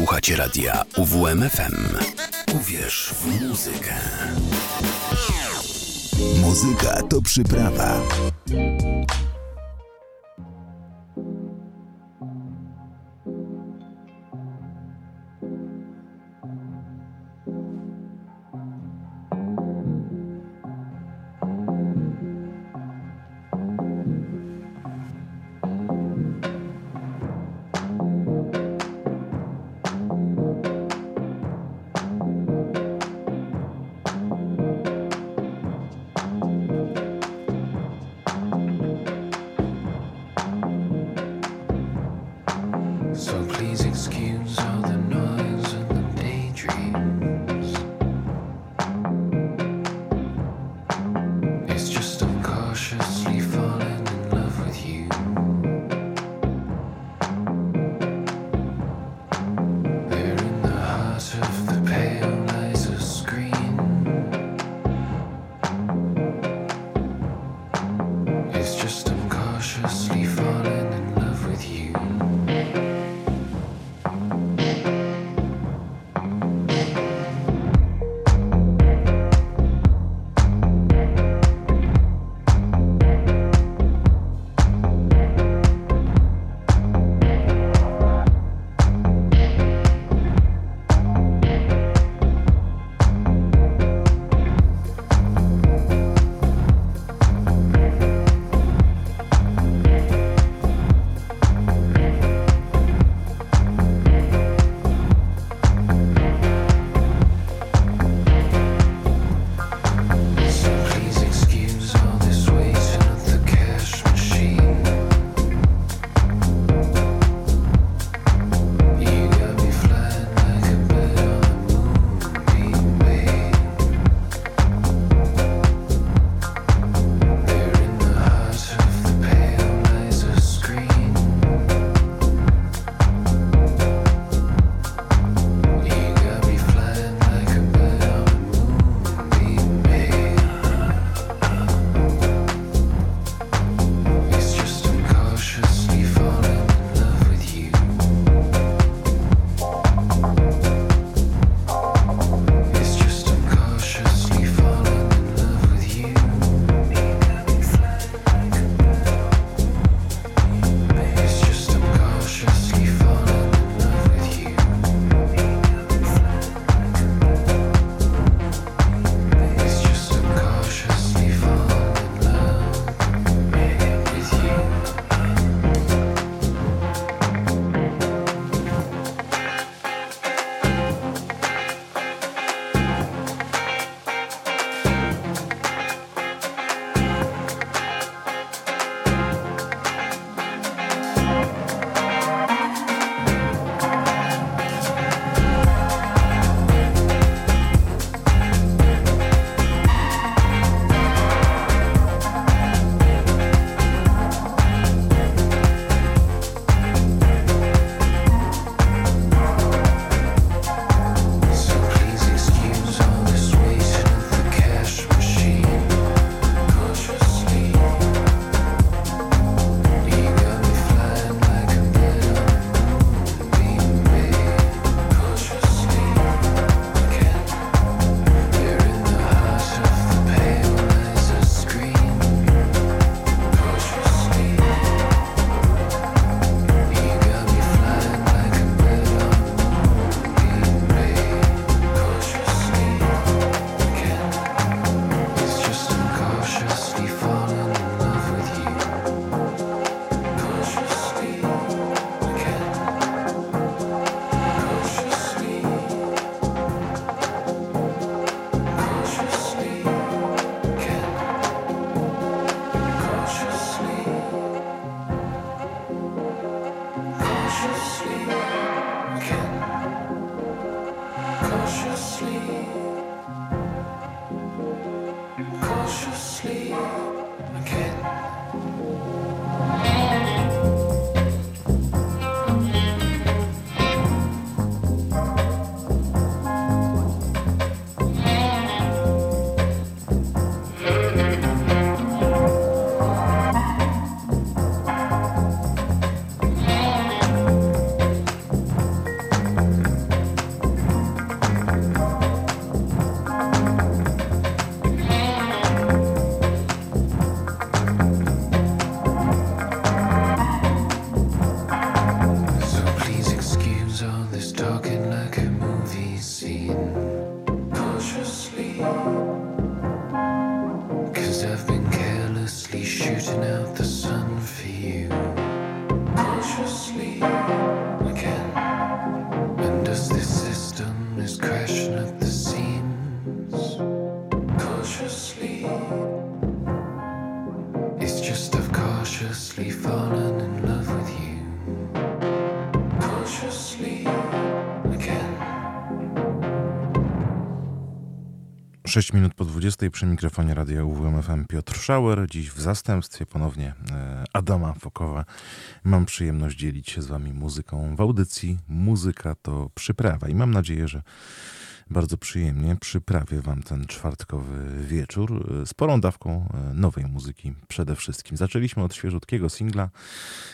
Słuchacie radia UWMFM. Uwierz w muzykę. Muzyka to przyprawa. 6 minut po 20 przy mikrofonie radia UWMFM Piotr Schauer. Dziś w zastępstwie ponownie e, Adama Fokowa mam przyjemność dzielić się z wami muzyką w audycji. Muzyka to przyprawa i mam nadzieję, że bardzo przyjemnie przyprawię Wam ten czwartkowy wieczór e, sporą dawką e, nowej muzyki przede wszystkim. Zaczęliśmy od świeżutkiego singla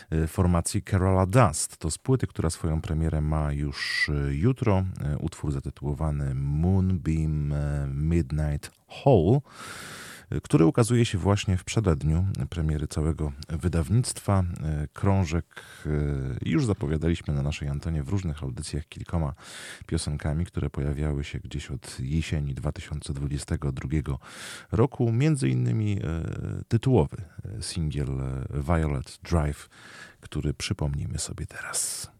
e, formacji Kerala Dust. To z płyty, która swoją premierę ma już jutro. Utwór zatytułowany Moonbeam Midnight Hall który ukazuje się właśnie w przededniu premiery całego wydawnictwa. E, krążek e, już zapowiadaliśmy na naszej antenie w różnych audycjach kilkoma piosenkami, które pojawiały się gdzieś od jesieni 2022 roku. Między innymi e, tytułowy singiel Violet Drive, który przypomnimy sobie teraz.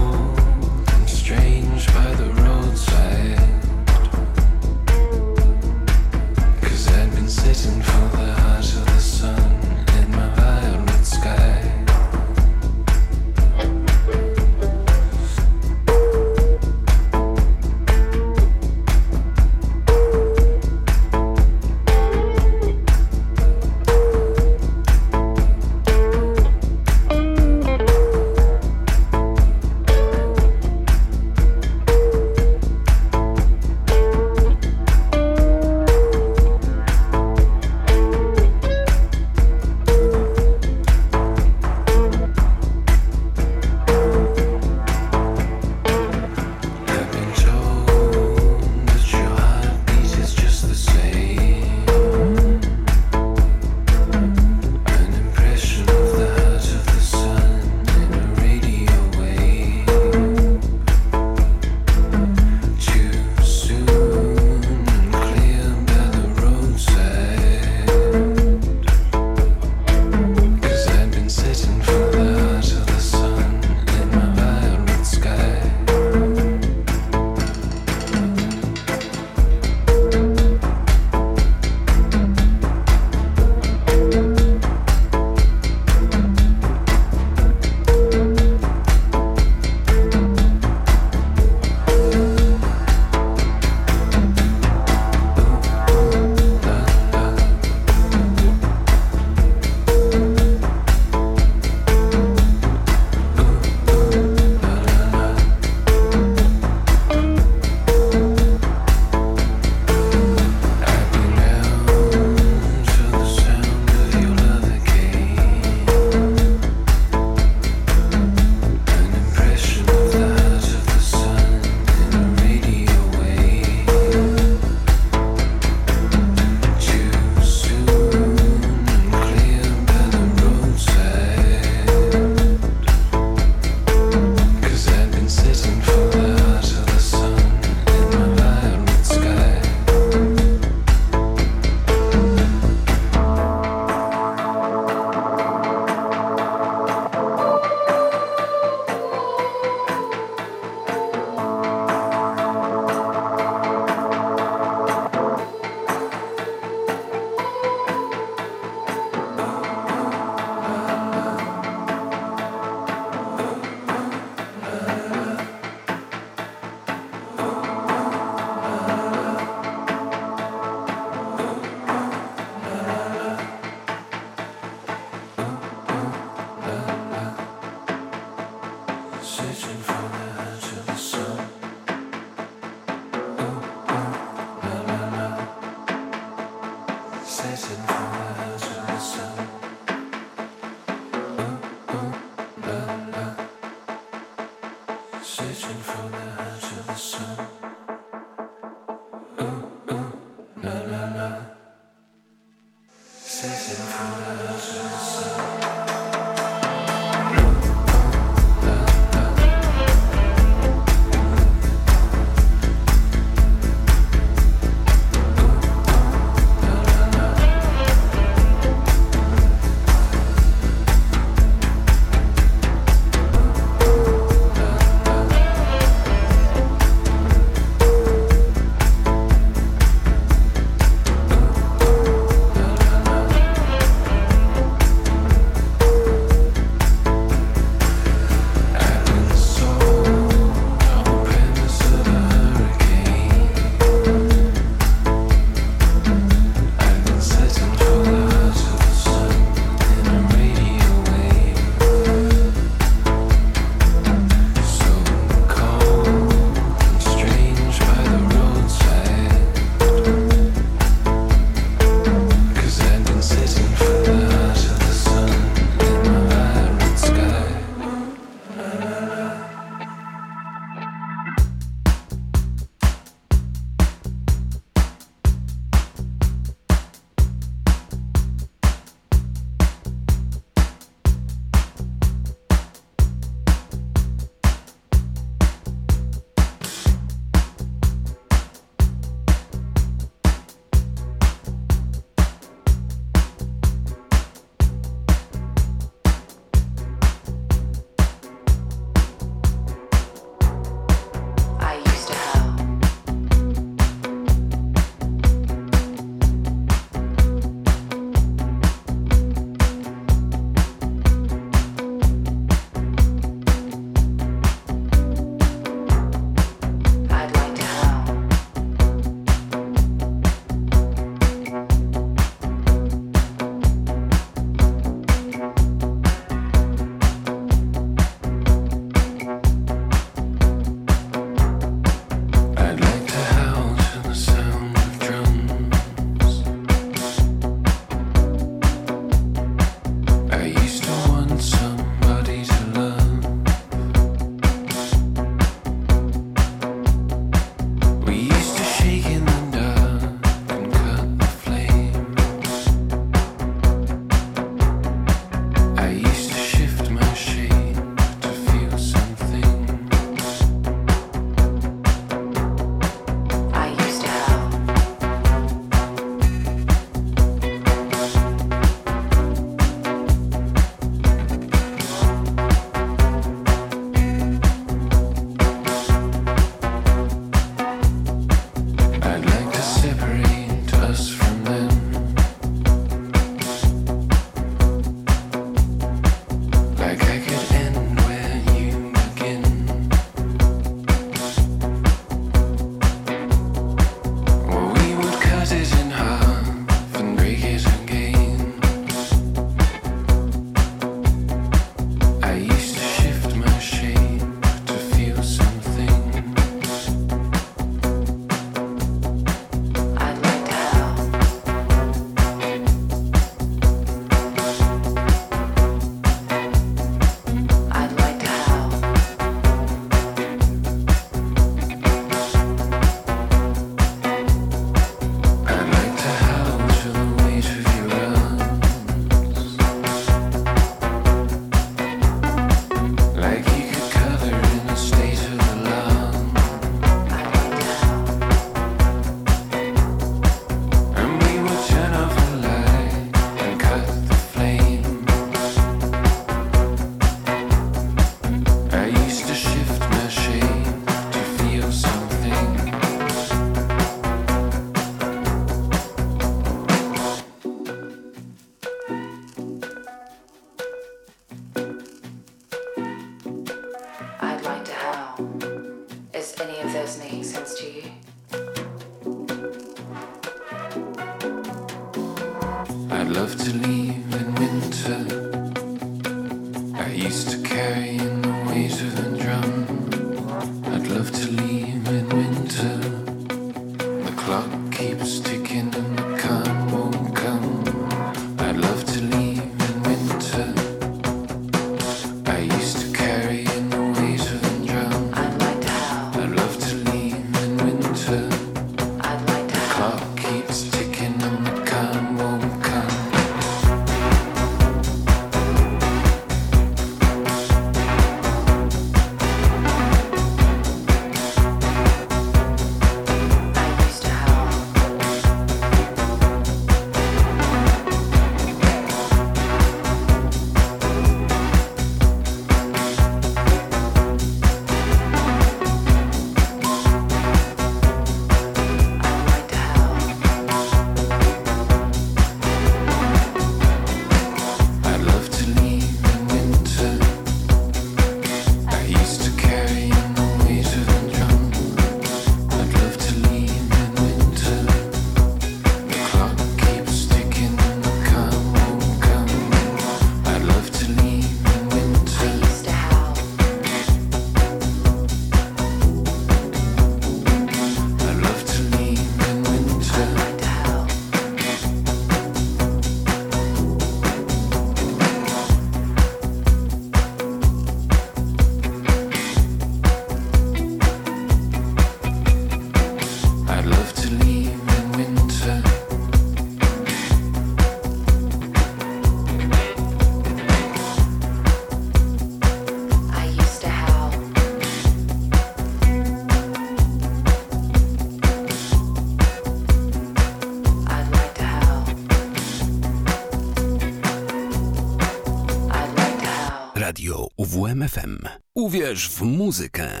UWMFM. Uwierz w muzykę.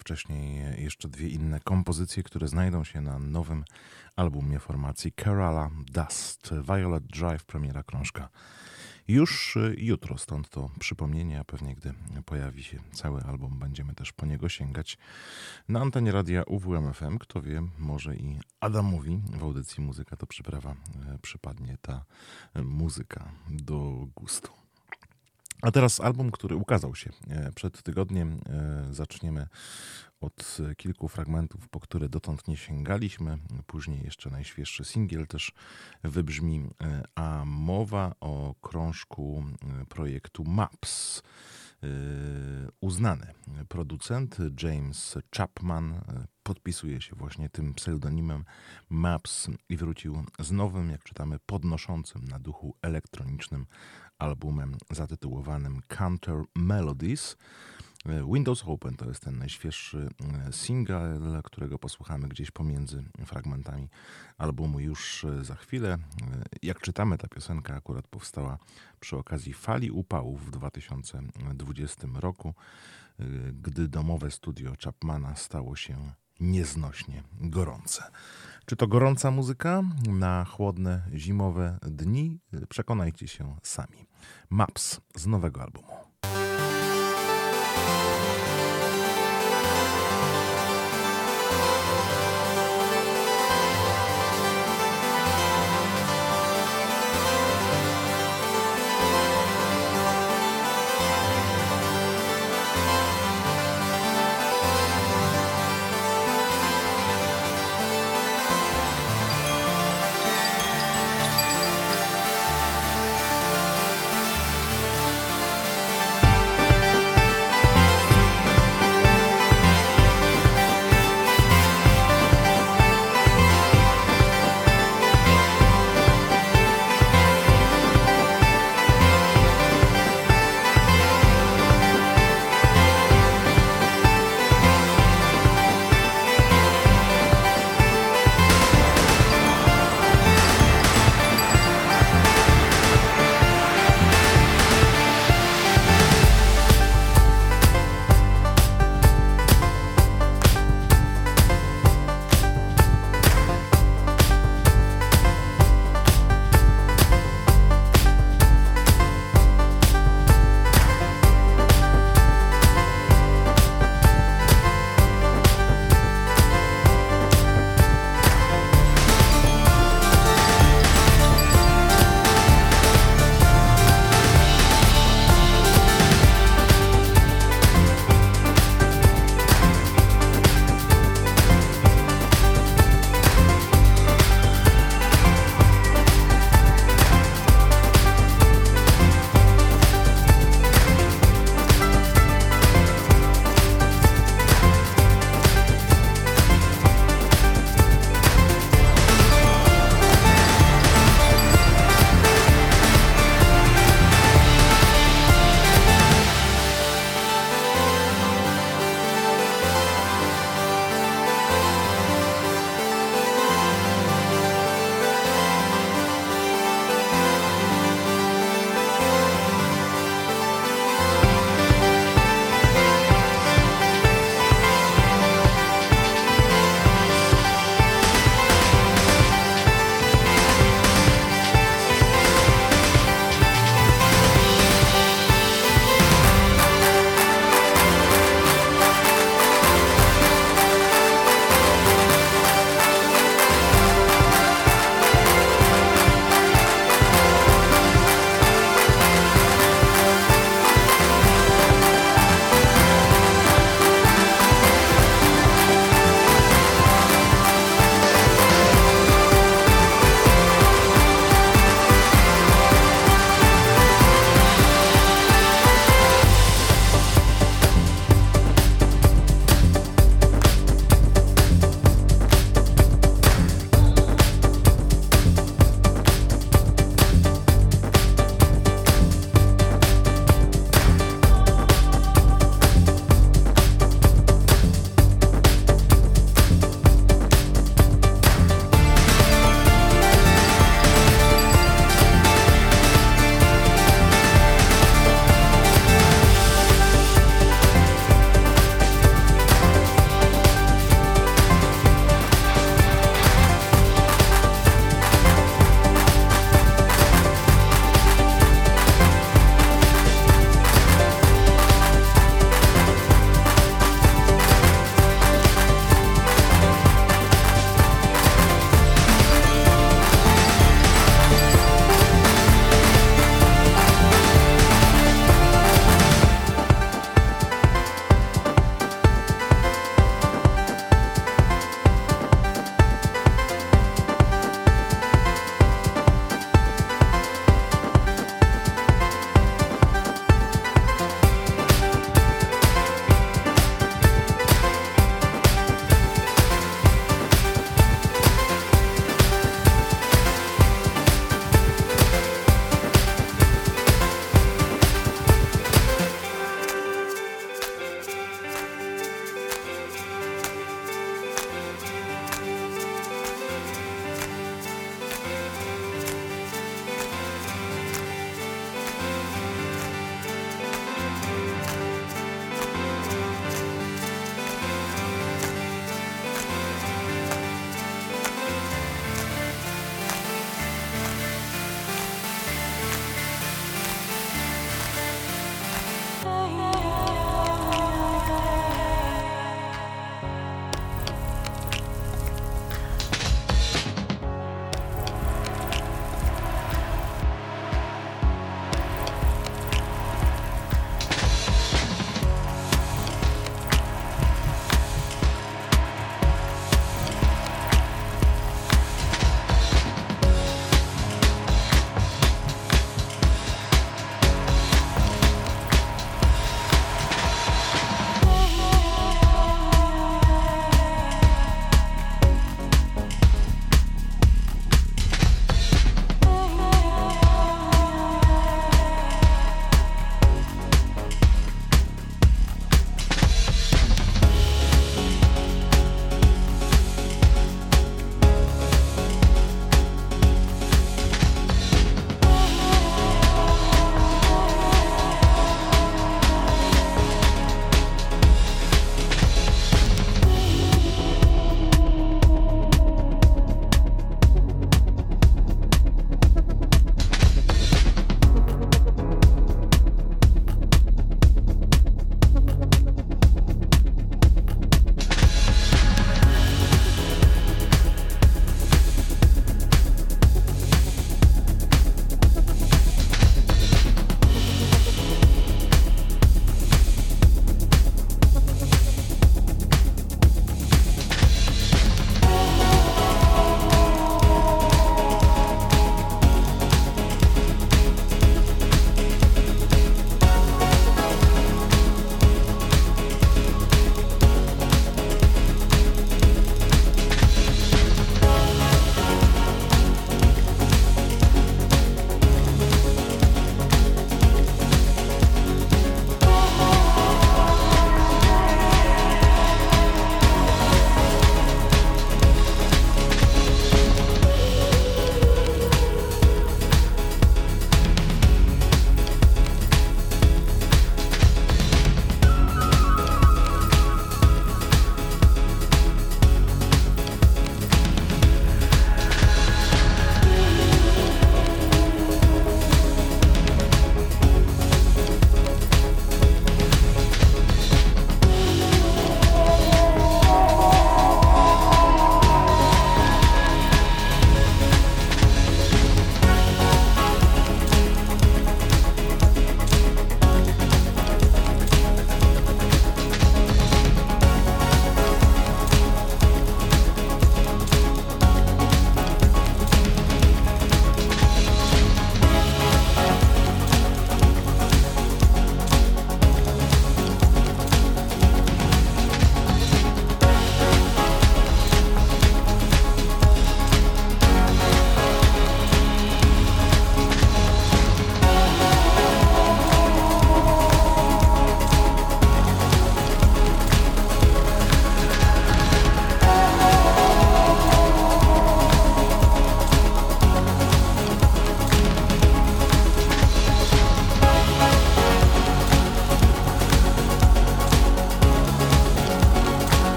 Wcześniej jeszcze dwie inne kompozycje, które znajdą się na nowym albumie formacji Kerala Dust, Violet Drive, premiera krążka. Już jutro, stąd to przypomnienie, a pewnie gdy pojawi się cały album, będziemy też po niego sięgać na antenie radia UWMFM. Kto wie, może i Adamowi w audycji Muzyka to przyprawa przypadnie ta muzyka do gustu. A teraz album, który ukazał się e, przed tygodniem. E, zaczniemy od kilku fragmentów, po które dotąd nie sięgaliśmy. Później jeszcze najświeższy singiel też wybrzmi, e, a mowa o krążku projektu MAPS. Uznany producent James Chapman podpisuje się właśnie tym pseudonimem Maps i wrócił z nowym, jak czytamy, podnoszącym na duchu elektronicznym albumem zatytułowanym Counter Melodies. Windows Open to jest ten najświeższy e, single, którego posłuchamy gdzieś pomiędzy fragmentami albumu już e, za chwilę. E, jak czytamy, ta piosenka akurat powstała przy okazji fali upałów w 2020 roku, gdy domowe studio Chapmana stało się nieznośnie gorące. Czy to gorąca muzyka na chłodne zimowe dni? Przekonajcie się sami. Maps z nowego albumu.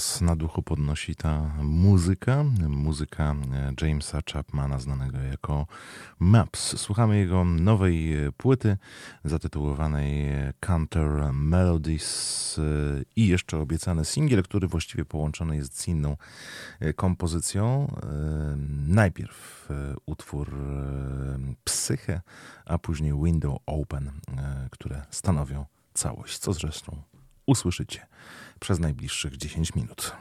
was na duchu podnosi ta muzyka, muzyka e, Jamesa Chapmana, znanego jako Maps. Słuchamy jego nowej e, płyty zatytułowanej Counter Melodies e, i jeszcze obiecany singiel, który właściwie połączony jest z inną kompozycją. Najpierw utwór Psyche, a później Window Open, które stanowią całość, co zresztą usłyszycie przez najbliższych 10 minut.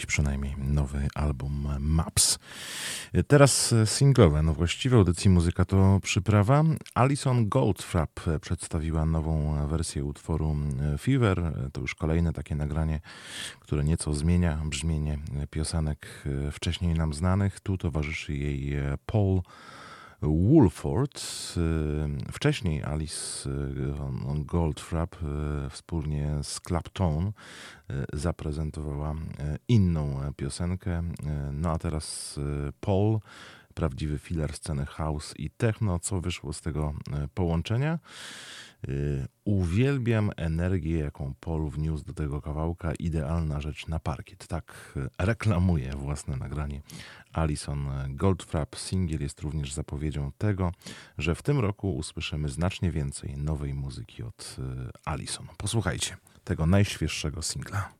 Dziś przynajmniej nowy album Maps. Teraz singlowe, no właściwie audycji muzyka to przyprawa. Alison Goldfrapp przedstawiła nową wersję utworu Fever. To już kolejne takie nagranie, które nieco zmienia brzmienie piosenek wcześniej nam znanych. Tu towarzyszy jej Paul Woolford. Y, wcześniej Alice y, Goldfrapp y, wspólnie z Clapton zaprezentowała inną piosenkę. No a teraz Paul, prawdziwy filar sceny house i techno. Co wyszło z tego połączenia? Uwielbiam energię, jaką Paul wniósł do tego kawałka. Idealna rzecz na parkiet. Tak reklamuje własne nagranie Alison Goldfrapp. Singiel jest również zapowiedzią tego, że w tym roku usłyszymy znacznie więcej nowej muzyki od y, Alison. Posłuchajcie tego najświeższego singla.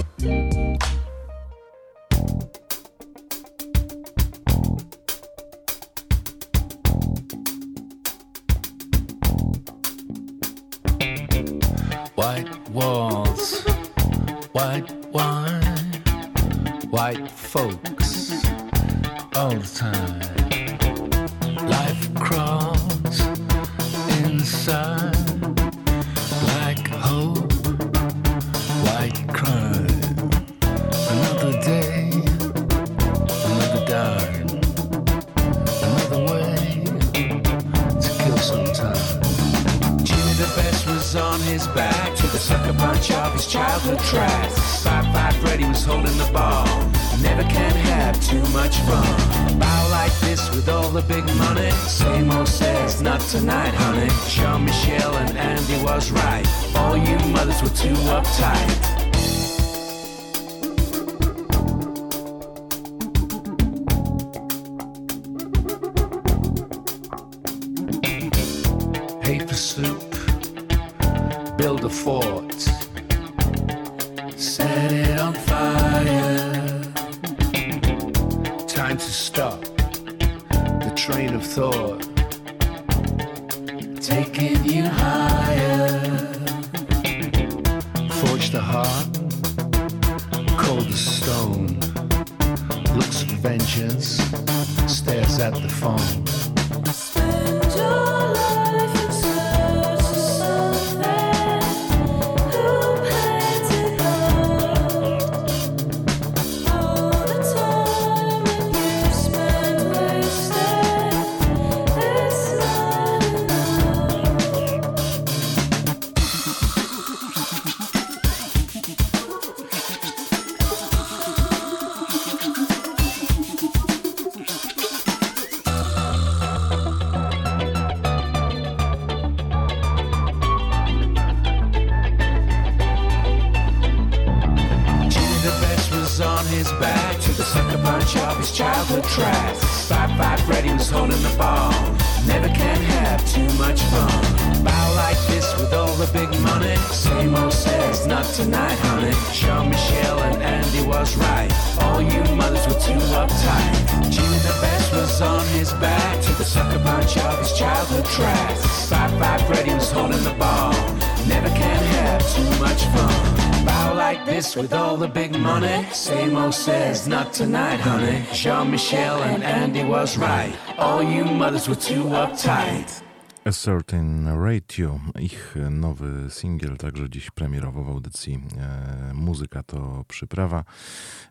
says, not tonight, honey. Jean Michel and Andy was right. All you mothers were too uptight. A Certain ratio ich nowy singiel, także dziś premierowo w audycji e, Muzyka to przyprawa.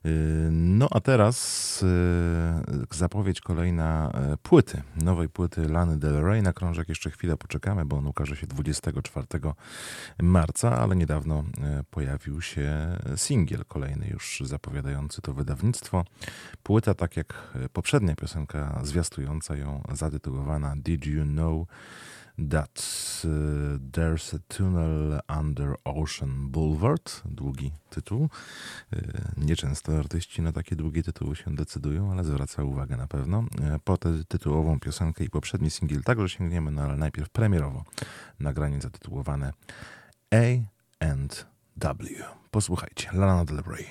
Y, no a teraz y, zapowiedź kolejna y, płyty, nowej płyty Lany Del Rey. Na krążek jeszcze chwilę poczekamy, bo on ukaże się 24 marca, ale niedawno pojawił się singiel kolejny już zapowiadający to wydawnictwo. Płyta, tak jak poprzednia piosenka zwiastująca ją, zatytułowana Did You Know? That's y, There's a Tunnel Under Ocean Boulevard, długi tytuł. Y, nieczęsto artyści na takie długie tytuły się decydują, ale zwraca uwagę na pewno. Y, po tę tytułową piosenkę i poprzedni singiel także sięgniemy, no ale najpierw premierowo nagranie zatytułowane A and W. Posłuchajcie, Lana Del Rey.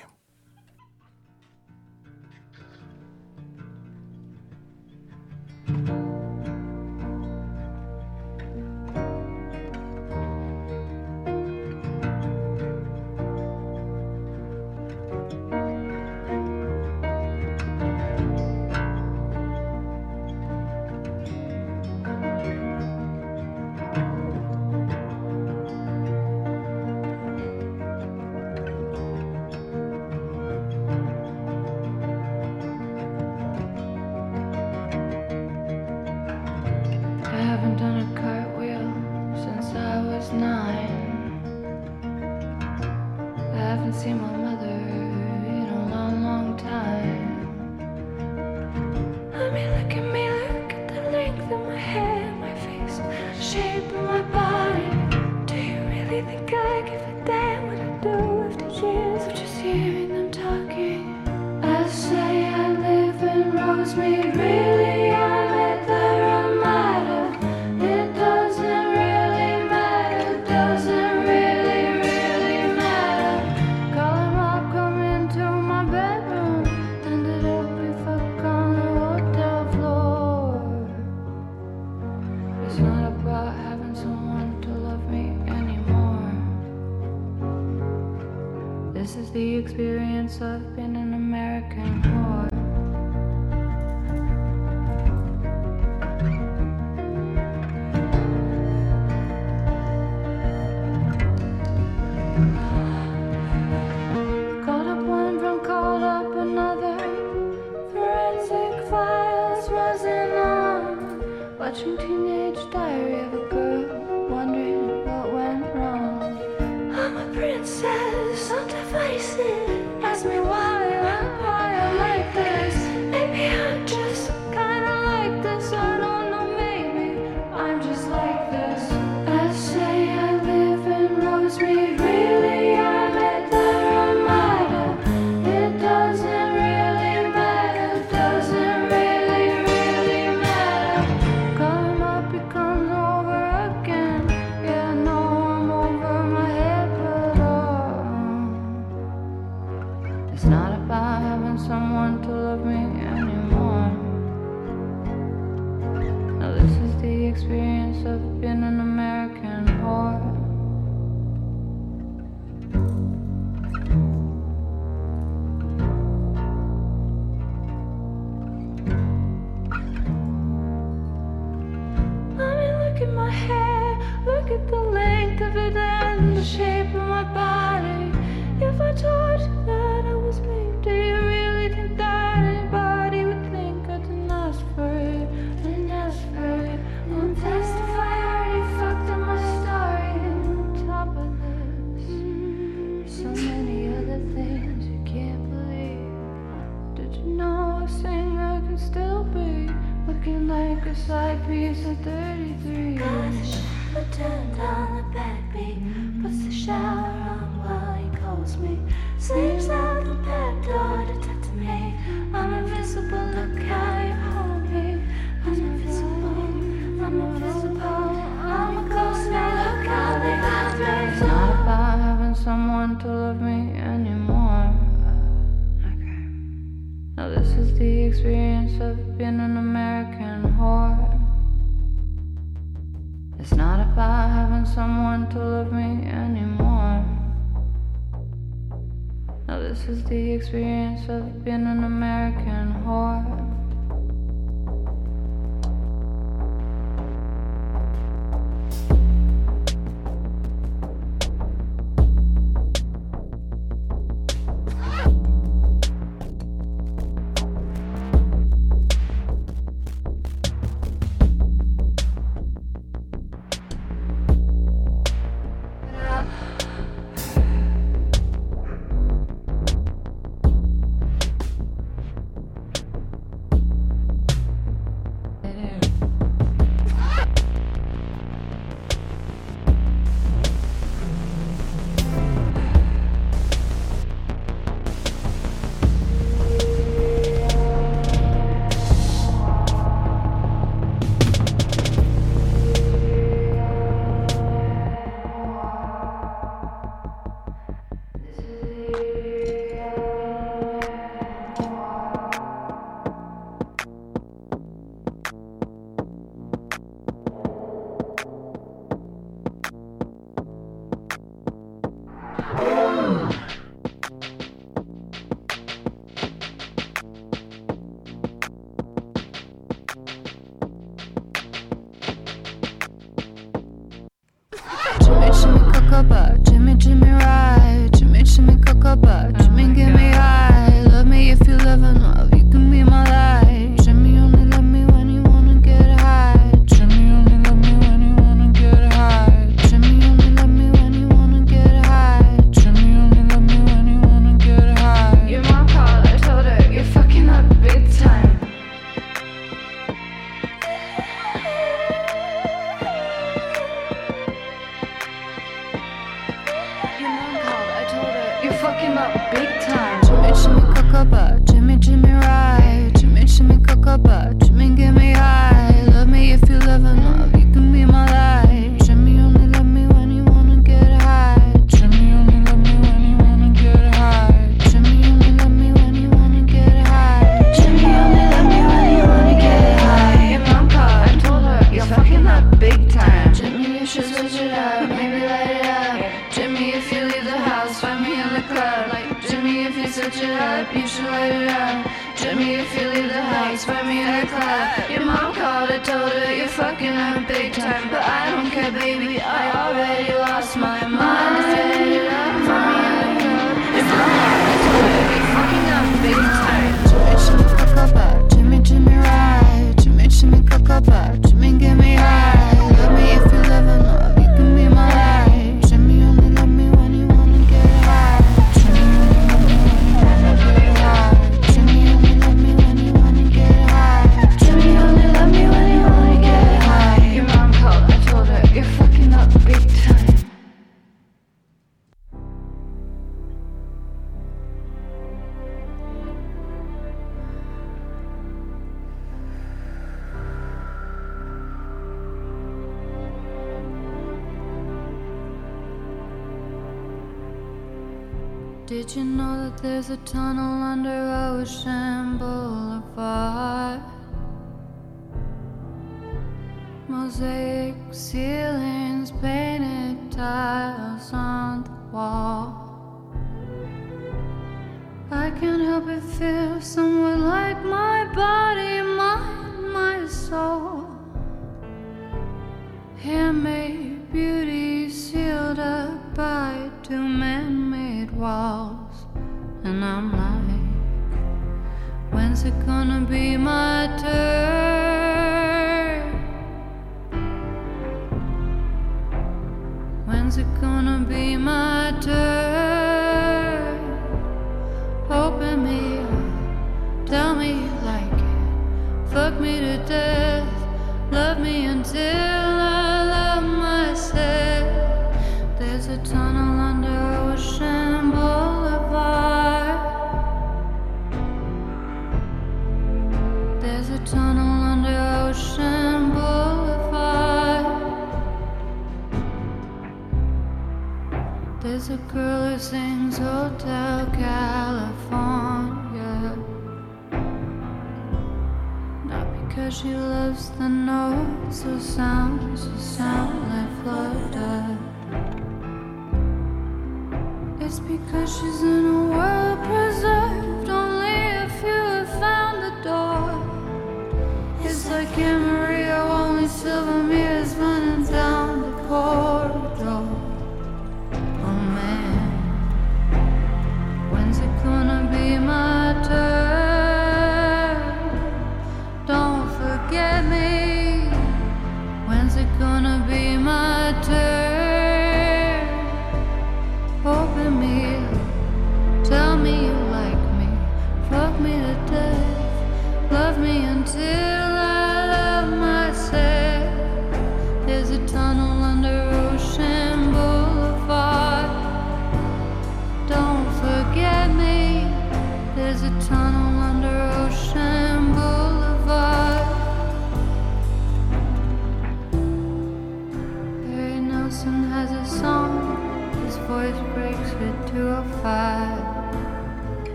倾听你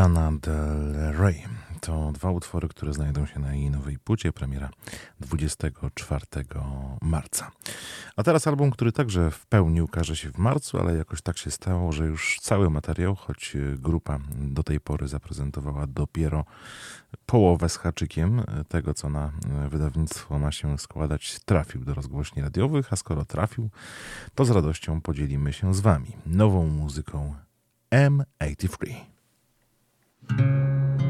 Lana Del Rey. To dwa utwory, które znajdą się na jej nowej płycie, premiera 24 marca. A teraz album, który także w pełni ukaże się w marcu, ale jakoś tak się stało, że już cały materiał, choć grupa do tej pory zaprezentowała dopiero połowę z haczykiem tego, co na wydawnictwo ma się składać, trafił do rozgłośni radiowych, a skoro trafił, to z radością podzielimy się z Wami nową muzyką M83. Música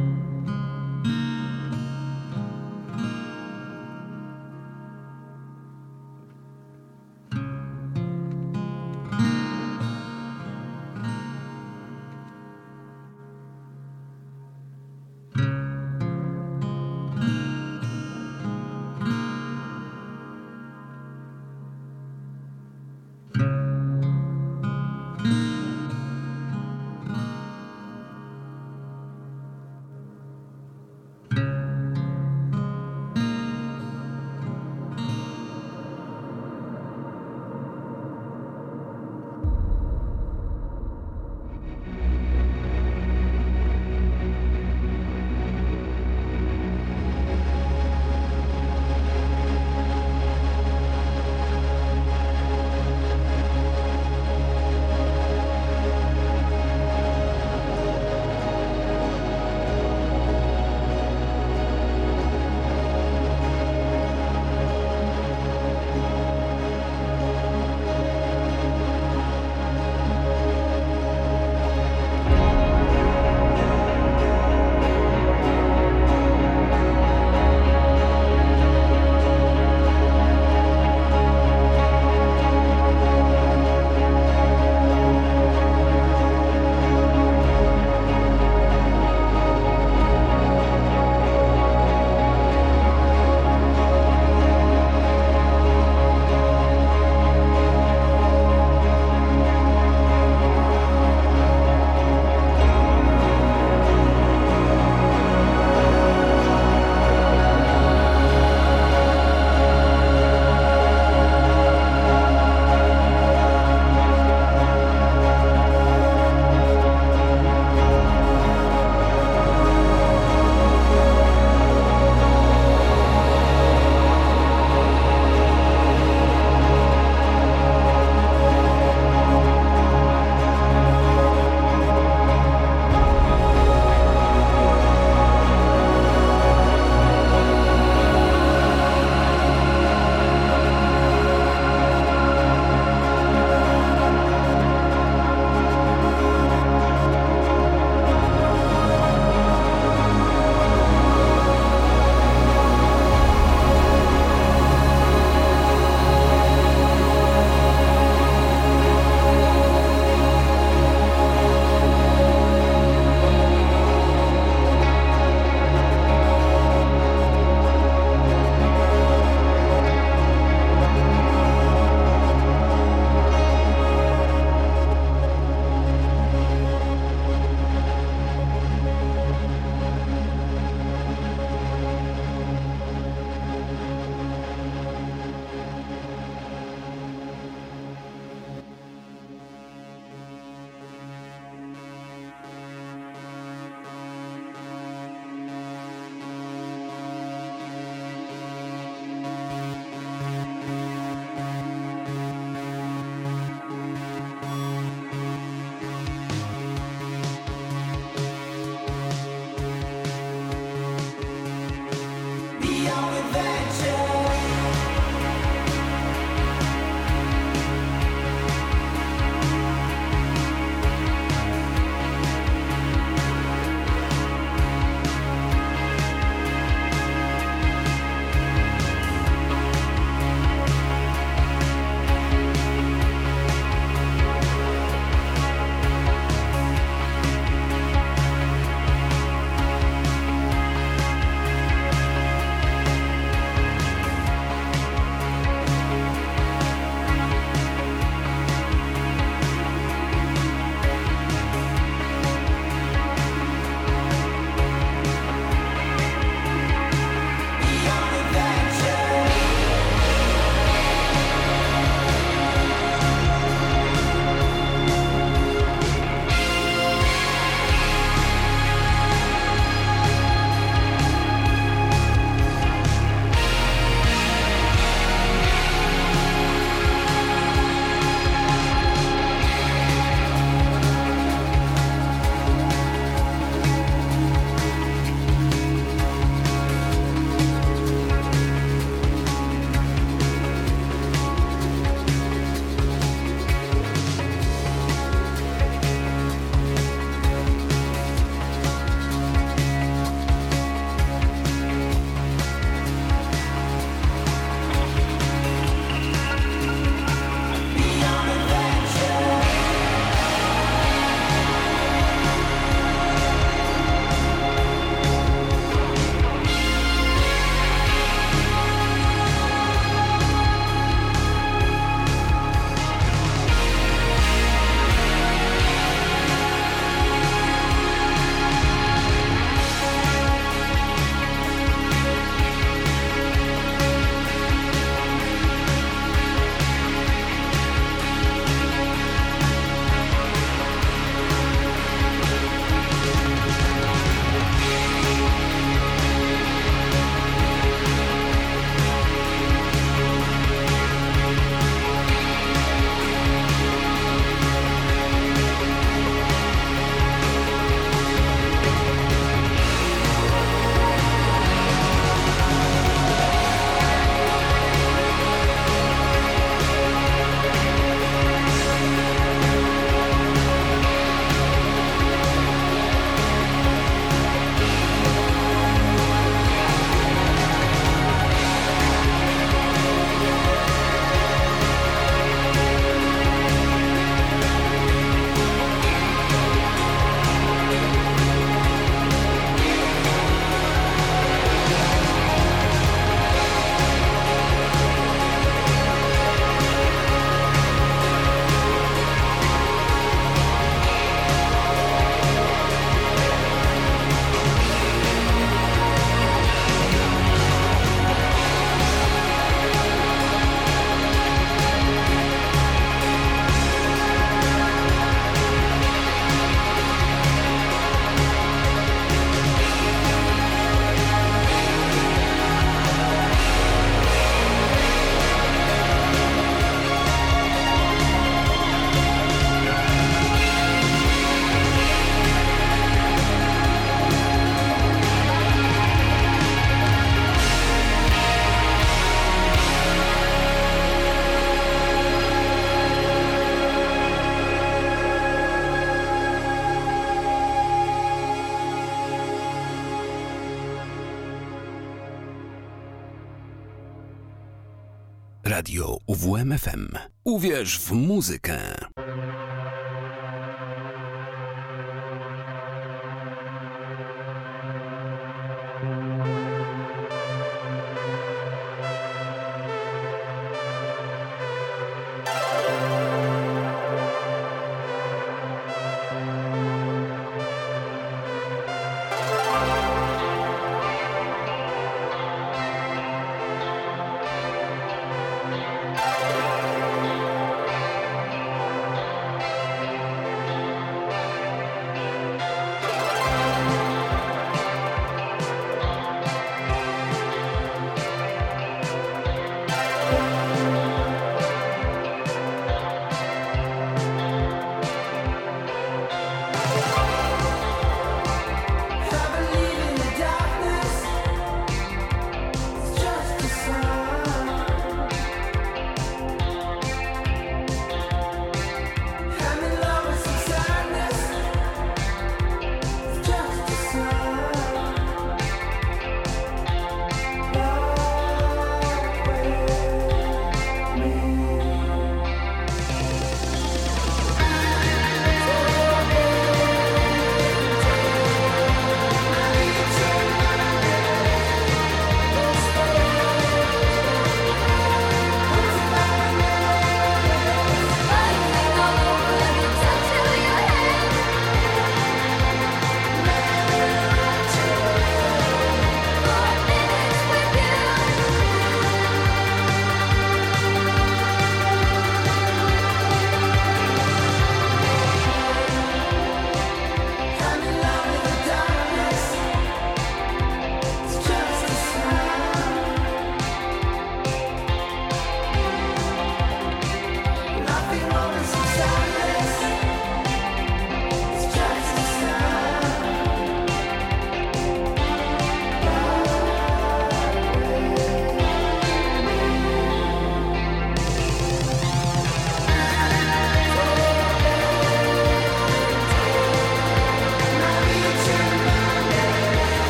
UWMFM. Uwierz w muzykę.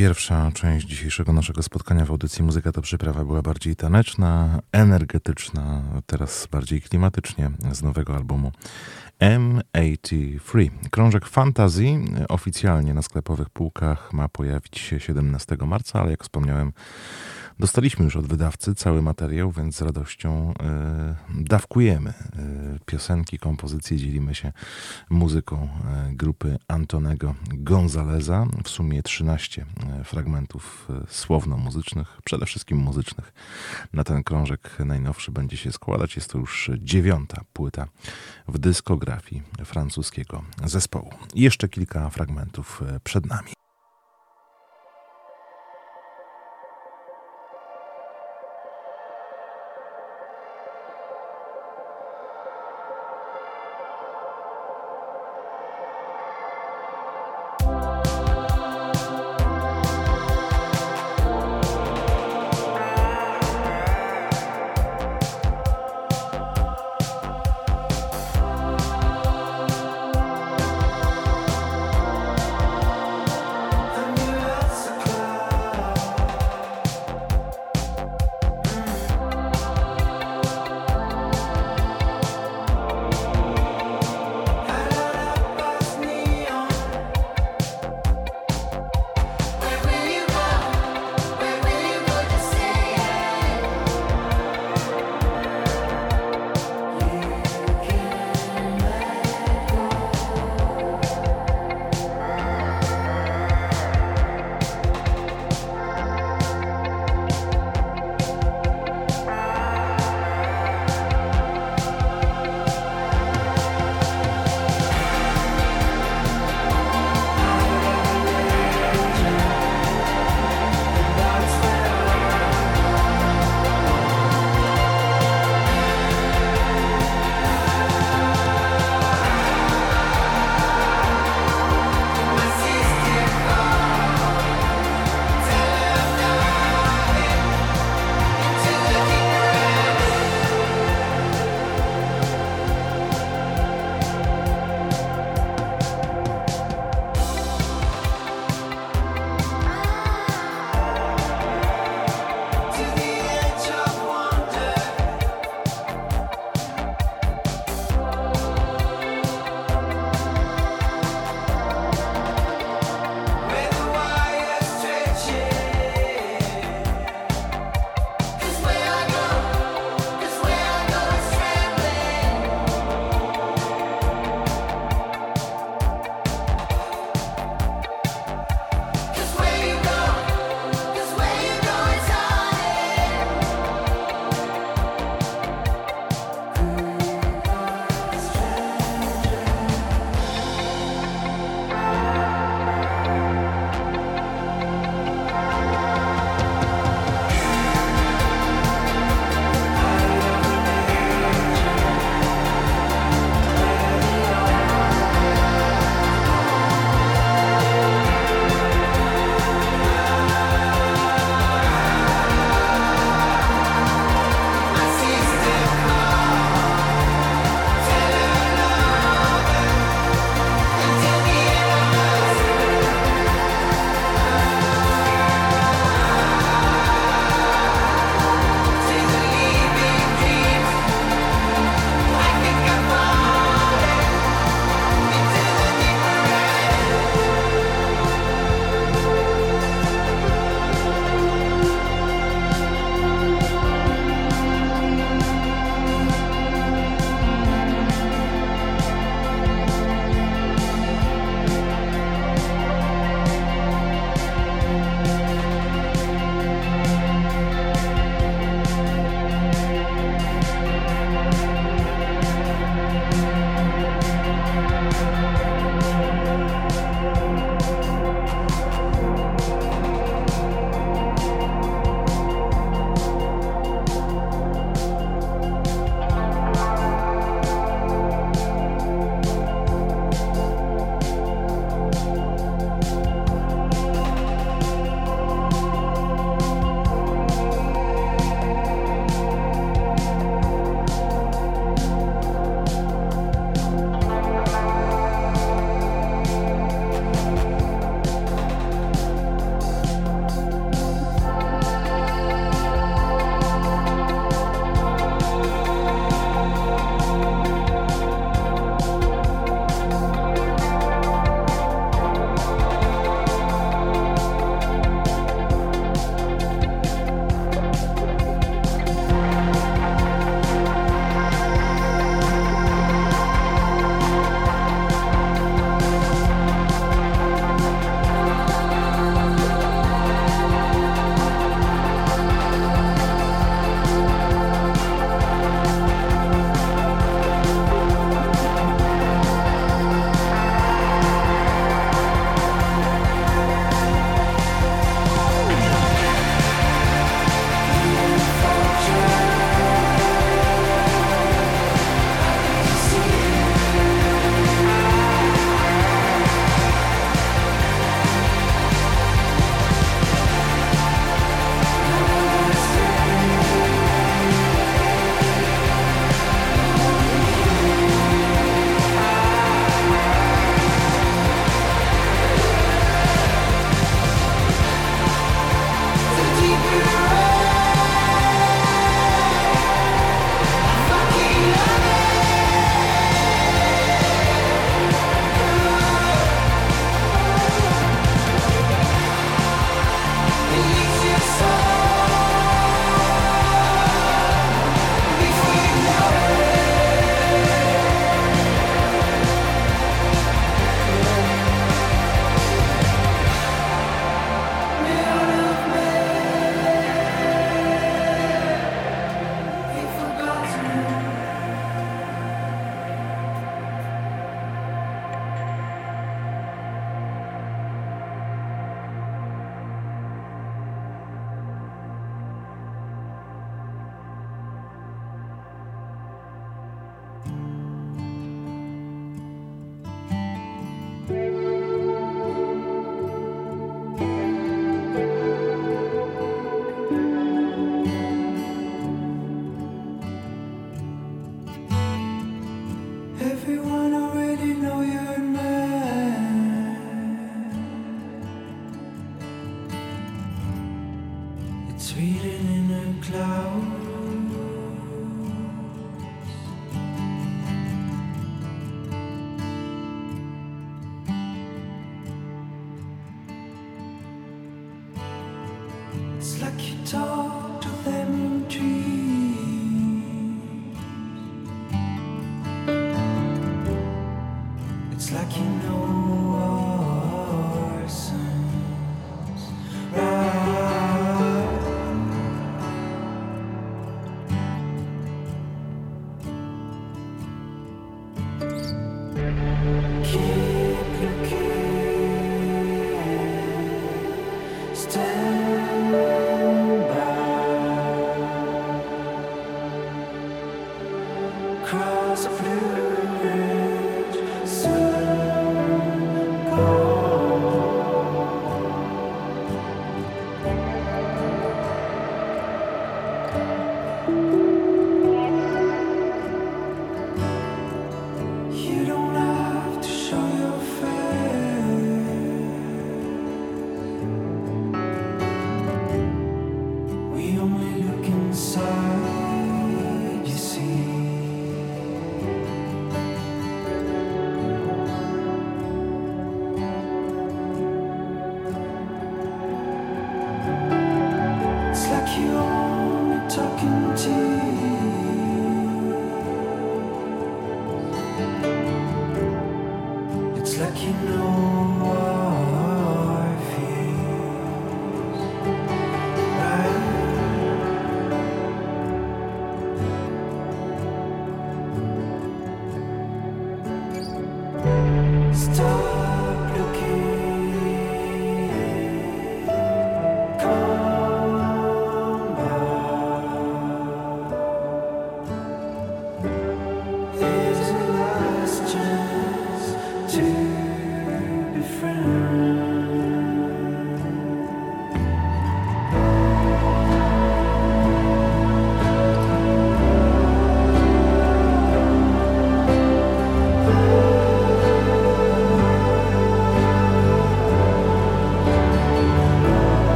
Pierwsza część dzisiejszego naszego spotkania w audycji Muzyka to Przyprawa była bardziej taneczna, energetyczna, teraz bardziej klimatycznie z nowego albumu M83. Krążek Fantasy oficjalnie na sklepowych półkach ma pojawić się 17 marca, ale jak wspomniałem, Dostaliśmy już od wydawcy cały materiał, więc z radością y, dawkujemy y, piosenki, kompozycje, dzielimy się muzyką y, grupy Antonego Gonzaleza. W sumie 13 fragmentów słowno-muzycznych, przede wszystkim muzycznych. Na ten krążek najnowszy będzie się składać. Jest to już dziewiąta płyta w dyskografii francuskiego zespołu. Jeszcze kilka fragmentów przed nami.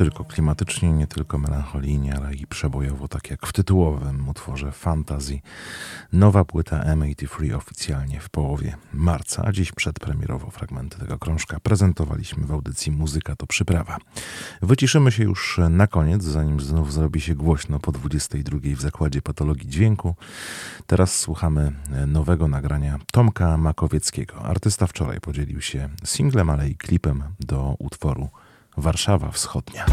tylko klimatycznie, nie tylko melancholijnie, ale i przebojowo, tak jak w tytułowym utworze Fantasy. Nowa płyta M83 oficjalnie w połowie marca, a dziś przedpremierowo fragmenty tego krążka prezentowaliśmy w audycji Muzyka to przyprawa. Wyciszymy się już na koniec, zanim znów zrobi się głośno po 22 w Zakładzie Patologii Dźwięku. Teraz słuchamy nowego nagrania Tomka Makowieckiego. Artysta wczoraj podzielił się singlem, ale i klipem do utworu Warszawa Wschodnia.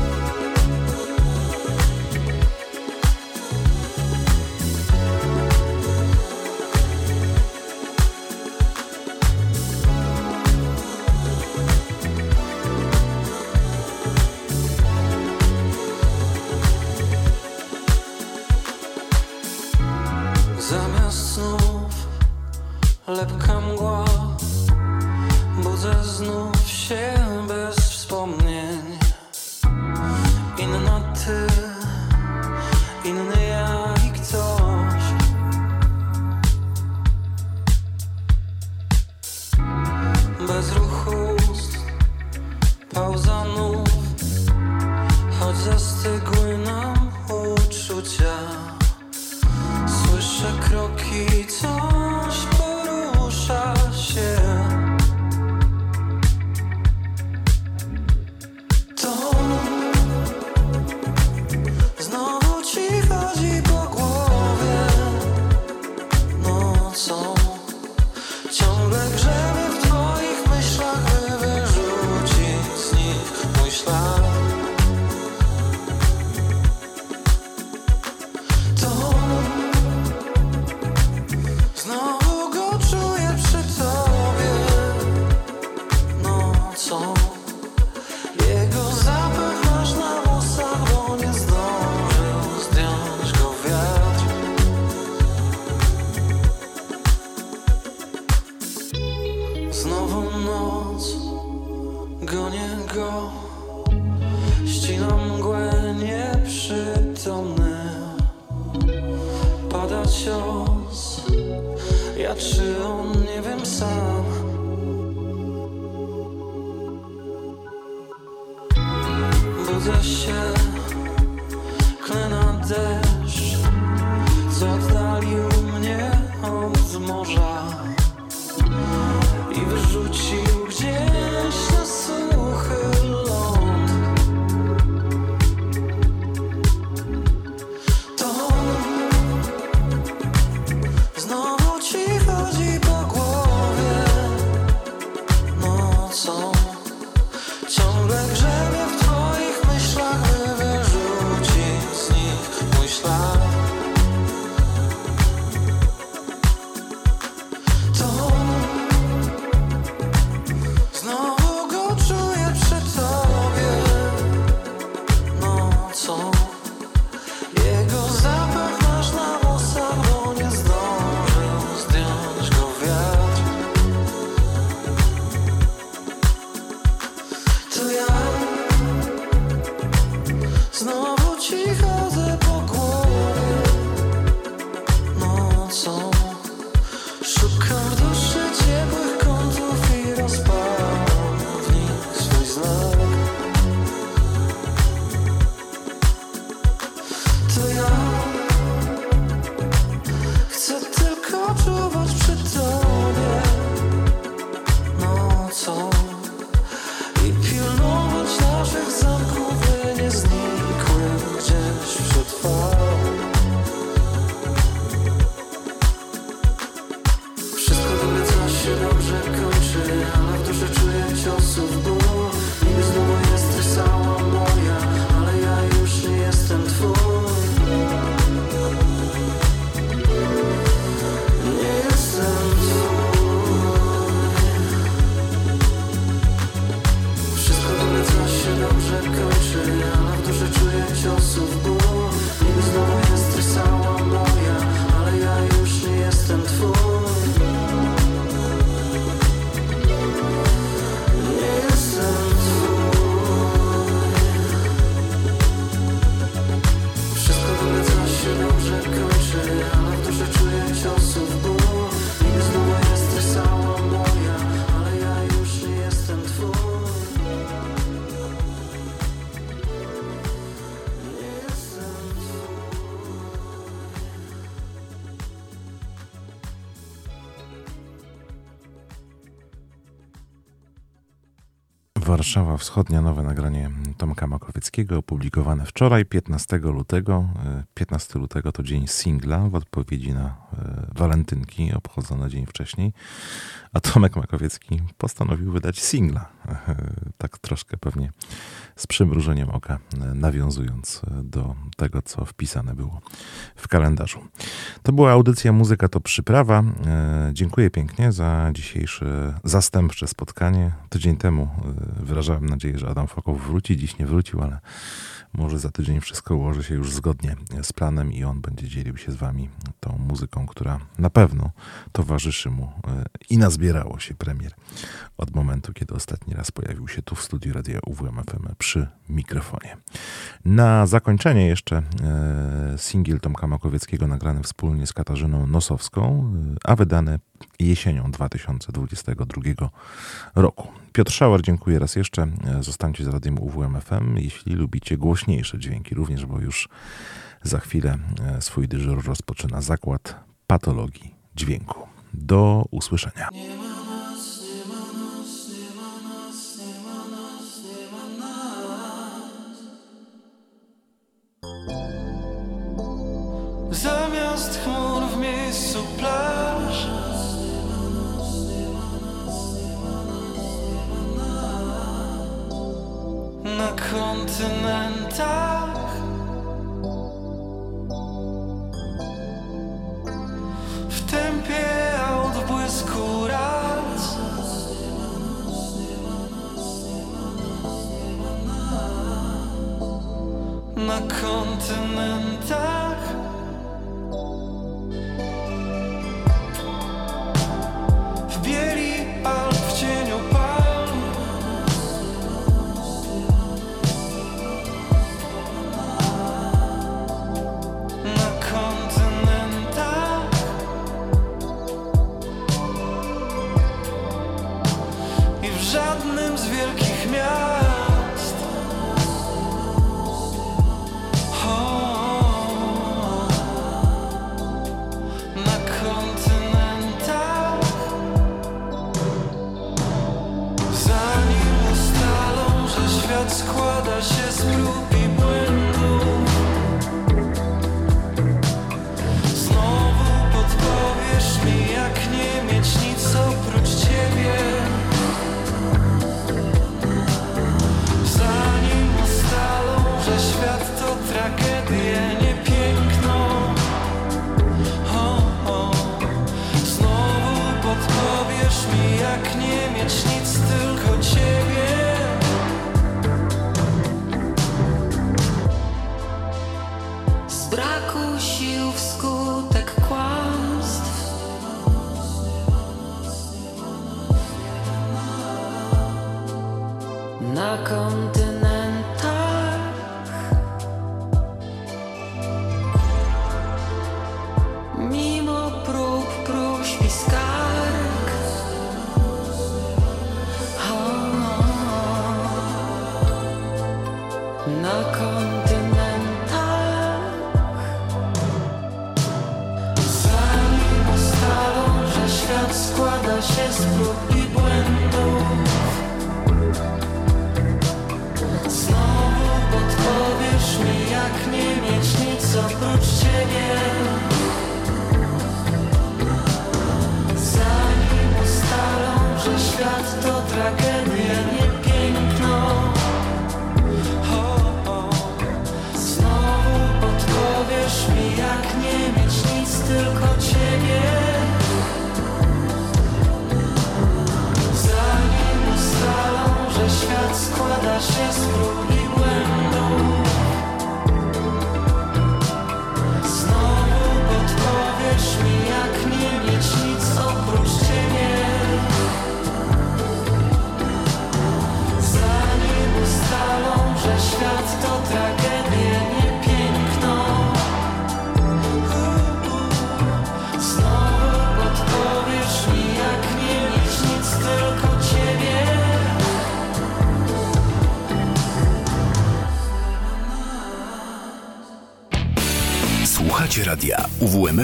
Warszawa Wschodnia, nowe nagranie Tomka Makowieckiego, opublikowane wczoraj, 15 lutego. 15 lutego to dzień singla w odpowiedzi na e, walentynki obchodzone dzień wcześniej, a Tomek Makowiecki postanowił wydać singla. Tak troszkę pewnie z przymrużeniem oka, nawiązując do tego, co wpisane było w kalendarzu. To była audycja Muzyka to Przyprawa. E, dziękuję pięknie za dzisiejsze zastępcze spotkanie. Tydzień temu e, wyrażałem nadzieję, że Adam Fokow wróci. Dziś nie wrócił, ale może za tydzień wszystko ułoży się już zgodnie z planem i on będzie dzielił się z wami tą muzyką, która na pewno towarzyszy mu e, i nazbierało się premier od momentu, kiedy ostatni raz pojawił się tu w studiu radia UWMFM przy mikrofonie. Na zakończenie jeszcze e, singiel Tomka Makowieckiego nagrany wspólnie z Katarzyną Nosowską, e, a wydany jesienią 2022 roku. Piotr Szauer, dziękuję raz jeszcze. Zostańcie z radiem UWMFM. Jeśli lubicie głośniejsze dźwięki również, bo już za chwilę swój dyżur rozpoczyna zakład patologii dźwięku. Do usłyszenia. Zamiast chmur w miejscu plaż kontynentach W tempie aut w błysku raz. Na kontynentach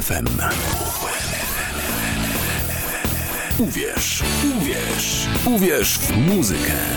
UWMFM. Uwierz, uwierz, uwierz w muzykę.